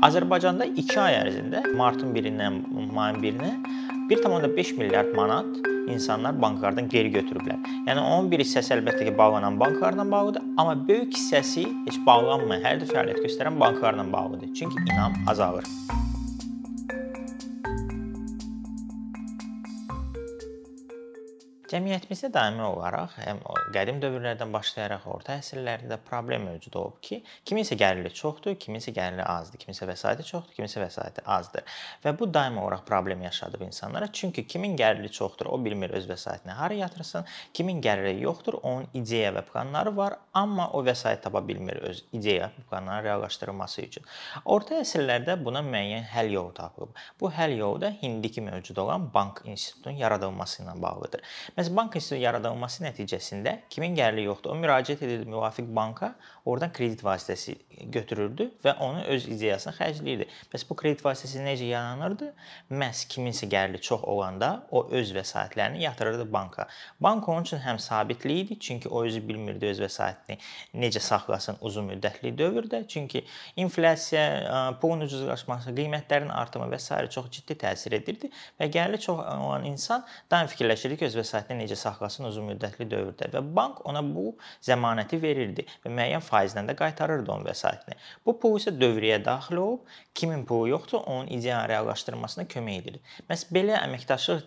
Azərbaycanda 2 ay ərzində martın 1-dən mayın 1-nə 1.5 milyard manat insanlar banklardan geri götürüblər. Yəni onun bir hissəsi əlbəttə ki, bağlanan banklarla bağlıdır, amma böyük hissəsi heç bağlanmayan, hər də fəaliyyət göstərən banklarla bağlıdır. Çünki inam azalır. Cəmiyyətimizdə daimi olaraq həm qədim dövrlərdən başlayaraq orta əsrlərdə problem mövcud olub ki, kiminsə gəliri çoxdur, kiminsə gəliri azdır, kiminsə vəsaiti çoxdur, kiminsə vəsaiti azdır. Və bu daimi olaraq problem yaşadıb insanlara. Çünki kimin gəliri çoxdur, o bilmir öz vəsaitini hara yatırsın, kimin gəliri yoxdur, onun ideya və planları var, amma o vəsait tapa bilmir öz ideya və planlarını reallaşdırılması üçün. Orta əsrlərdə buna müəyyən həll yolu tapılıb. Bu həll yolu da indiki mövcud olan bank institutunun yaradılması ilə bağlıdır. Məhz bank institutu yaradılması nəticəsində kimin gəliri yoxdur, o müraciət edirdi müvafiq banka, oradan kredit vasitəsi götürürdü və onu öz ideyasına xərcləyirdi. Bəs bu kredit vasitəsi necə yaranırdı? Məhz kiminsə gəliri çox olanda o öz vəsaitlərini yatırırdı banka. Bank onun üçün həm sabitlik idi, çünki o özü bilmirdi öz vəsaitini necə saxlasın uzun müddətli dövrdə. Çünki inflyasiya, pulun ucuzlaşması, qiymətlərin artımı və s. çox ciddi təsir edirdi və gəliri çox olan insan daim fikirləşirdi ki, öz vəsaitini vəsaitini necə saxlasın uzun müddətli dövrdə və bank ona bu zəmanəti verirdi və müəyyən faizlə də qaytarırdı onun vəsaitini. Bu pul isə dövrəyə daxil olub, kimin pulu yoxdur, onun ideyanı reallaşdırmasına kömək edir. Məs belə əməkdaşlıq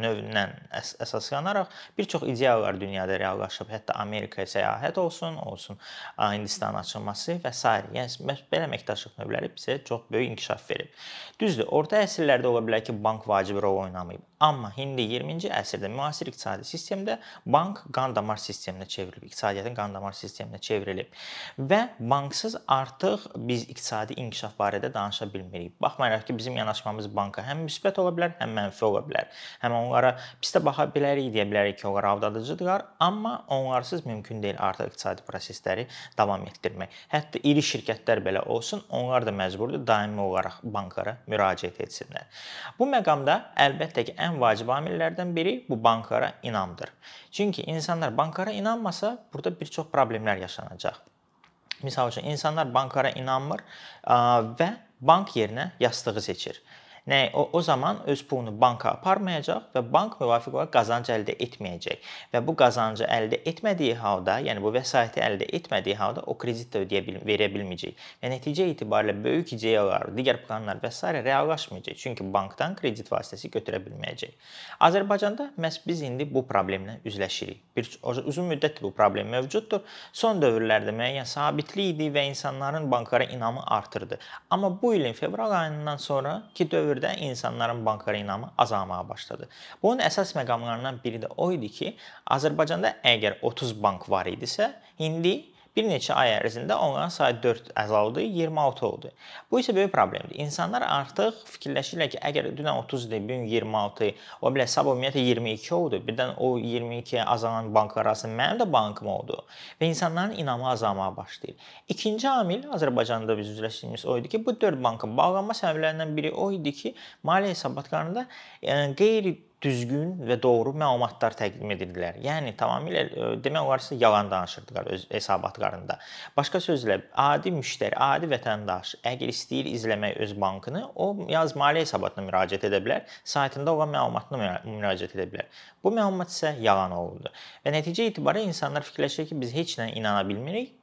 növündən əs əsaslanaraq bir çox ideyalar dünyada reallaşıb. Hətta Amerikaya səyahət olsun, olsun Hindistanın açılması və s. Yəni belə əməkdaşlıq növləri bizə çox böyük inkişaf verib. Düzdür, orta əsrlərdə ola bilər ki, bank vacib rol oynamayıb. Amma indi 20-ci əsrdə müasir iqtisadi sistemdə bank qan damar sisteminə çevrilib, iqtisadiyyatın qan damar sisteminə çevrilib və banksız artıq biz iqtisadi inkişaf barədə danışa bilmirik. Baxmayaraq ki, bizim yanaşmamız banka həm müsbət ola bilər, həm mənfi ola bilər. Həm onlara pis də baxa bilərik, deyə bilərik ki, onlar aldadıcıdırlar, amma onlarsız mümkün deyil artıq iqtisadi prosesləri davam etdirmək. Hətta iri şirkətlər belə olsun, onlar da məcburdur daimi olaraq banklara müraciət etsinlər. Bu məqamda əlbəttə ki, ən ən vacib amillərdən biri bu banklara inamdır. Çünki insanlar banklara inanmasa, burada bir çox problemlər yaşanacaq. Məsəl üçün insanlar banklara inanmır və bank yerinə yastığı seçir. Nə o, o zaman öz pulunu banka aparmayacaq və bank müvafiq olaraq qazanc əldə etməyəcək. Və bu qazancı əldə etmədiyi halda, yəni bu vəsaiti əldə etmədiyi halda o kredit də ödəyə bil verə bilməyəcək. Və nəticə itibarilə böyük ideyalar, digər planlar və s. reallaşmayacaq. Çünki bankdan kredit vasitəsi götürə bilməyəcək. Azərbaycanda məhz biz indi bu problemlə üzləşirik. Bir uzun müddətdir bu problem mövcuddur. Son dövrlərdə müəyyən sabitlik idi və insanların banklara inamı artırdı. Amma bu ilin fevral ayından sonrakı dövr dövrdə insanların banklara inamı azalmağa başladı. Bunun əsas məqamlarından biri də o idi ki, Azərbaycanda əgər 30 bank var idisə, indi Bir neçə ay ərzində onların sayı 4 azaldı, 26 oldu. Bu isə böyük problemdir. İnsanlar artıq fikirləşirlər ki, əgər dünən 30 idi, bu gün 26, o bilə sabah ümumiyyətlə 22 oldu. Birdən o 22-yə azalan banklar arasında mənim də bankım oldu və insanların inamı azalmağa başlayır. İkinci amil Azərbaycanda biz üzləşdiyimiz o idi ki, bu 4 bankın bağlanma səbəblərindən biri o idi ki, maliyyə hesabatlarında yəni qeyri düzgün və doğru məlumatlar təqdim edirdilər. Yəni tamamilə e, demək olar ki, yalan danışırdılar öz hesabatlarında. Başqa sözlə, adi müştəri, adi vətəndaş əgər istəyir izləmək öz bankını, o yalnız maliyyə hesabatına müraciət edə bilər, saytında olan məlumatına müraciət edə bilər. Bu məlumat isə yalan oldu. Və nəticə etibarilə insanlar fikirləşir ki, biz heç nə inana bilmirik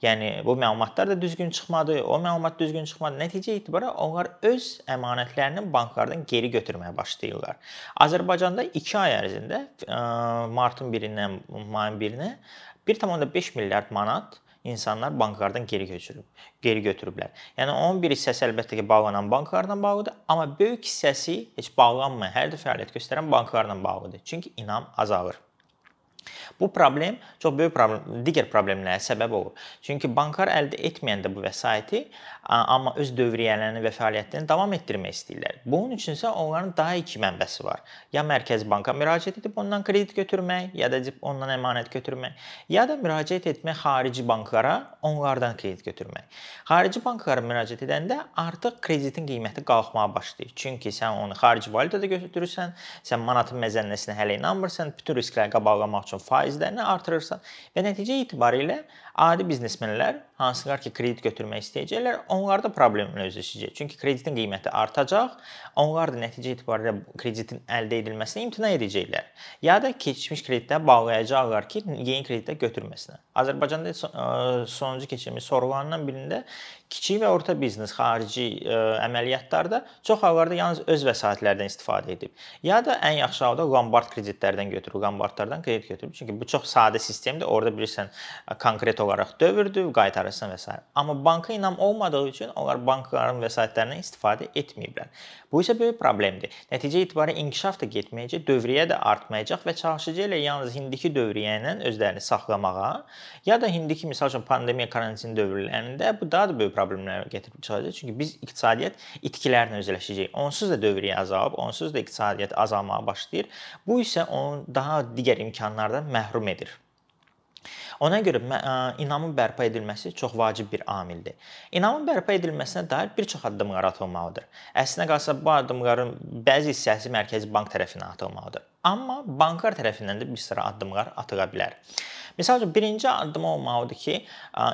Yəni bu məlumatlar da düzgün çıxmadı, o məlumat düzgün çıxmadı. Nəticə etibarilə onlar öz əmanətlərini banklardan geri götürməyə başlayırlar. Azərbaycanda 2 ay ərzində martın 1-dən mayın 1-nə 1.5 milyard manat insanlar banklardan geri köçürüb, geri götürüblər. Yəni onun bir hissəsi əlbəttə ki, bağlanan banklarla bağlıdır, amma böyük hissəsi heç bağlanmayan, hər də fəaliyyət göstərən banklarla bağlıdır. Çünki inam azalır. Bu problem çox böyük problem, digər problemlərə səbəb olur. Çünki banklar əldə etməyəndə bu vəsaiti, amma öz dövriyyələrini və fəaliyyətlərini davam etdirmək istəyirlər. Bunun üçün isə onların daha iki mənbəsi var. Ya Mərkəzi Banka müraciət edib ondan kredit götürmək, ya da ondan əmanət götürmək, ya da müraciət etmək xarici banklara, onlardan kredit götürmək. Xarici banklara müraciət edəndə artıq kreditin qiyməti qalxmağa başlayır. Çünki sən onu xarici valyutada götürürsən, sən manatın məzənnəsinə hələ inanmırsan, bütün riskləri qabaqlamaq üçün faizlərini artırırsan və nəticə itibarilə adi biznesmenlər hansılar ki, kredit götürmək istəyəcəklər, onlar da problemlə üzləşəcək. Çünki kreditin qiyməti artacaq, onlar da nəticə itibarilə kreditin əldə edilməsinə imtina edəcəklər. Ya da keçmiş kreditə bağlayacaqlar ki, yeni kreditə götürməsinə. Azərbaycanda sonuncu keçirmiş sorğularından birində kiçik və orta biznes xarici ə, əməliyyatlarda çox hallarda yalnız öz vəsaitlərdən istifadə edib. Ya da ən yaxşı halda lombard kreditlərdən götürüb, lombardlardan kredit götürüb. Çünki bu çox sadə sistemdir. Orada bilirsən konkret olaraq dövrdür, qaytarırsan və s. Amma banka inam olmadığı üçün onlar bankların vəsaitlərindən istifadə etməyiblər. Bu isə böyük problemdir. Nəticə etibarilə inkişaf da getməyəcək, dövriyyə də artmayacaq və çalışacaqlar yalnız indiki dövriyyə ilə özlərini saxlamağa, ya da indiki məsəl üçün pandemiya karantin dövrlərində bu daha da böyük problemlərə gətirib çıxaracaq. Çünki biz iqtisadiyyat itkilərlə üzləşəcəyik. Onsuz da dövriyyə azalıb, onsuz da iqtisadiyyat azalmağa başlayır. Bu isə onu daha digər imkanlardan məhrum edir. Ona görə inamın bərpa edilməsi çox vacib bir amildir. İnamın bərpa edilməsinə dair bir çox addımlar atılmalıdır. Əslinə qalsa bu addımların bəzi hissəsi Mərkəzi Bank tərəfindən atılmalıdır. Amma banklar tərəfindən də bir sıra addımlar atıla bilər. Məsəl üçün birinci addım olmalıdır ki,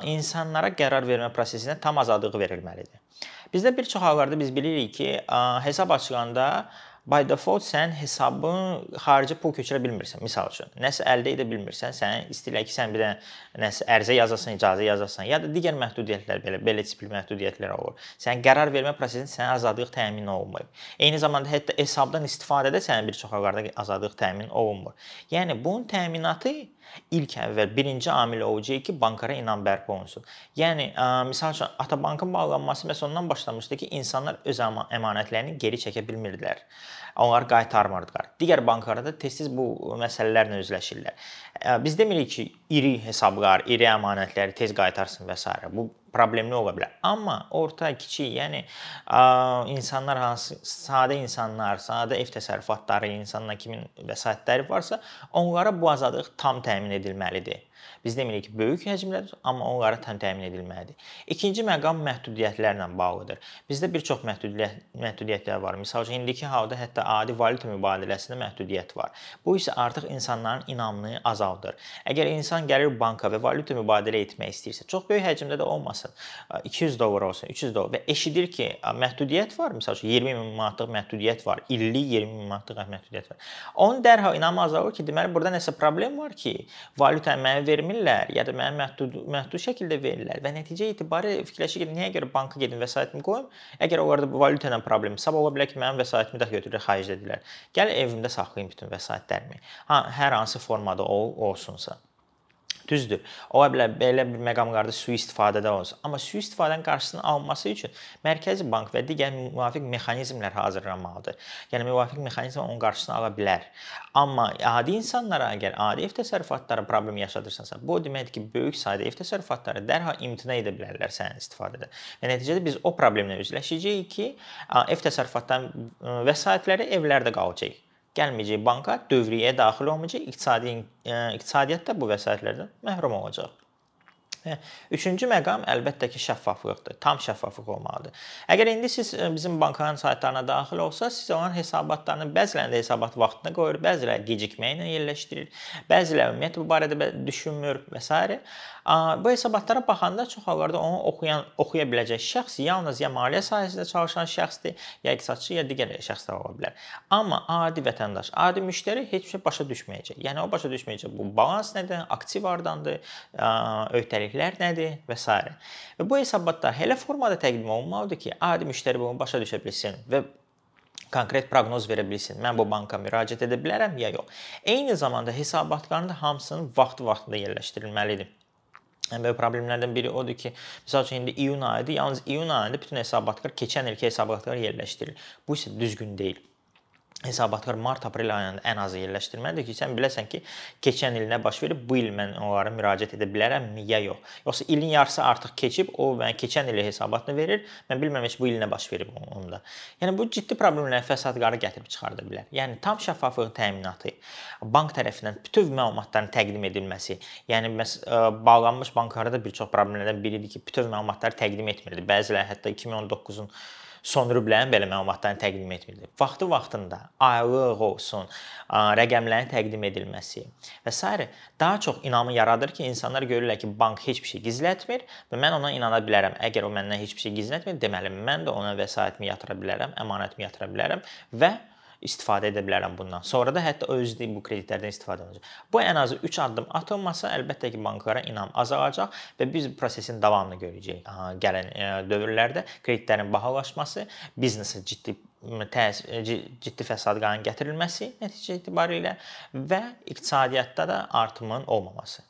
insanlara qərar vermə prosesinə tam azadlıq verilməlidir. Bizdə bir çox hallarda biz bilirik ki, hesab açılanda by default sən hesabın xarici pul köçürə bilmirsən. Məsəl üçün, nəsə əldə edə bilmirsən, sən istəyirlər ki, sən bir də nəsə ərizə yazasan, icazə yazasan, ya da digər məhdudiyyətlər belə belə tipli məhdudiyyətlər olur. Sən qərar vermə prosesində sənə azadlıq təmin olunmayıb. Eyni zamanda hətta hesabdan istifadədə sənin bir çox hallarda azadlıq təmin olunmur. Yəni bunun təminatı ilk əvvəl birinci amil olacaq ki, banklara inam bərpa olunsun. Yəni məsəl üçün Atabankın bağlanması məsələn ondan başlamışdı ki, insanlar öz əmanətlərini geri çəkə bilmirdilər. Onlar qaytarmırdılar. Digər banklarda tez-tez bu məsələlərlə üzləşirlər. Biz demirik ki, iri hesablar, iri əmanətləri tez qaytarsın və s. Bu problemli ola bilər. Amma orta, kiçik, yəni ə, insanlar hansı sadə insanlar, sadə ev təsərrüfatları, insanlar kimin vəsaitləri varsa, onlara bu azadlıq tam təmin edilməlidir. Biz demirik ki, böyük həcmlədir, amma onlara tam təmin edilməlidir. İkinci məqam məhdudiyyətlərlə bağlıdır. Bizdə bir çox məhdudiyyət məhdudiyyətlər var. Məsəl üçün indiki halda hətta adi valyuta mübadiləsində məhdudiyyət var. Bu isə artıq insanların inamını azaldır. Əgər insan gəlir banka və valyuta mübadilə etmək istəyirsə, çox böyük həcmdə də olmasın, 200 dollar olsun, 300 dollar və eşidir ki, məhdudiyyət var, məsəl üçün 20 min manatlıq məhdudiyyət var, illik 20 min manatlıq məhdudiyyət var. Onun dərhal inamı azalır ki, deməli burada nəsə problem var ki, valyuta mənə vermir vermirlər, ya da mənə məhdud məhdud şəkildə verirlər və nəticə etibarilə fikirləşir ki, niyə görə banka gedim vəsaitimi qoyum? Əgər onlarda valyuta ilə problem sabah ola bilər ki, mənim vəsaitimi də götürür xaricdədirlər. Gəl evimdə saxlayım bütün vəsaitlərimi. Ha, hər hansı formada o olsunsa. Düzdür. Ola bilər belə bir məqamlarda sui-istifadədə olsun. Amma sui-istifadənin qarşısının alınması üçün Mərkəzi Bank və digər müvafiq mexanizmlər hazırlanmalıdır. Yəni müvafiq mexanizm onun qarşısını ala bilər. Amma adi insanlara əgər adi ev təsərrüfatları problem yaşadırsansa, bu o deməkdir ki, böyük sayda ev təsərrüfatları dərhal imtina edə bilərlər sənin istifadədən. Və nəticədə biz o problemlə üzləşəcəyik ki, ev təsərrüfatlarının vəsaitləri evlərdə qalacaq gəlməyəcək banka, dövriyyəyə daxil olmayacaq, iqtisadi e, iqtisadiyyat da bu vəsaitlərdən məhrum olacaq. Üçüncü məqam əlbəttə ki, şəffaflıqdır. Tam şəffaflıq olmalıdır. Əgər indi siz e, bizim bankanın saytlarına daxil olsaz, siz onların hesabatlarını bəzilərində hesabat vaxtına qoyur, bəziləri gecikməklə yerləşdirir, bəziləri ümumiyyətlə bu barədə düşünmür və s. Bu hesabatlara baxanda çox hallarda onu oxuyan, oxuya biləcək şəxs yalnız ya maliyyə sahəsində çalışan şəxsdir, ya iqtisadçı, ya digər şəxslər ola bilər. Amma adi vətəndaş, adi müştəri heç bir şey başa düşməyəcək. Yəni o başa düşməyəcək bu balans nədir, aktiv hardandır, öhdəliklər nədir və s. Və bu hesabatlar elə formada təqdim olunmalıdır ki, adi müştəri bunu başa düşə bilsin və konkret proqnoz verə bilsin. Mən bu banka müraciət edə bilərəm ya yox. Eyni zamanda hesabatların da hamısının vaxtı-vaxtında yerləşdirilməlidir. Ən böyük problemlərdən biri odur ki, məsəl üçün indi iyun ayıdır, yalnız iyun ayında bütün hesabatlar keçən ilki hesabatlar yerləşdirilir. Bu isə düzgün deyil hesabatkar mart-aprel ayında ən azı yerləşdirməlidir ki, sən biləsən ki, keçən il nə baş verib, bu il mən onlara müraciət edə bilərəmmi ya yox. Yoxsa ilin yarısı artıq keçib, o mən keçən ili hesabatını verir, mən bilmirəm heç bu il nə baş verib onda. Yəni bu ciddi problemlər, fəsadları gətirib çıxarda bilər. Yəni tam şəffaflığın təminatı, bank tərəfindən bütöv məlumatların təqdim edilməsi, yəni məs bağlanmış banklarda bir çox problemlərdən biridir ki, bütöv məlumatları təqdim etmirdi. Bəziləri hətta 2019-un son rublərin belə məlumatlarını təqdim etmirdi. Vaxtı vaxtında aylıq olsun, rəqəmlərin təqdim edilməsi və s. daha çox inamı yaradır ki, insanlar görürlər ki, bank heç bir şey gizlətmir və mən ona inana bilərəm. Əgər o məndən heç bir şey gizlətmir, deməli mən də ona vəsaitimi yatıra bilərəm, əmanətimi yatıra bilərəm və istifadə edə bilərəm bundan. Sonra da hətta də bu kreditlərdən istifadə edəcək. Bu ən azı 3 addım atılmasa, əlbəttə ki, banklara inam azalacaq və biz prosesin davamını görəcəyik. Gələn e, dövrlərdə kreditlərin bahalaşması, biznesə ciddi təsir ciddi fəsadların gətirilməsi nəticə etibarilə və iqtisadiyyatda da artımın olmaması.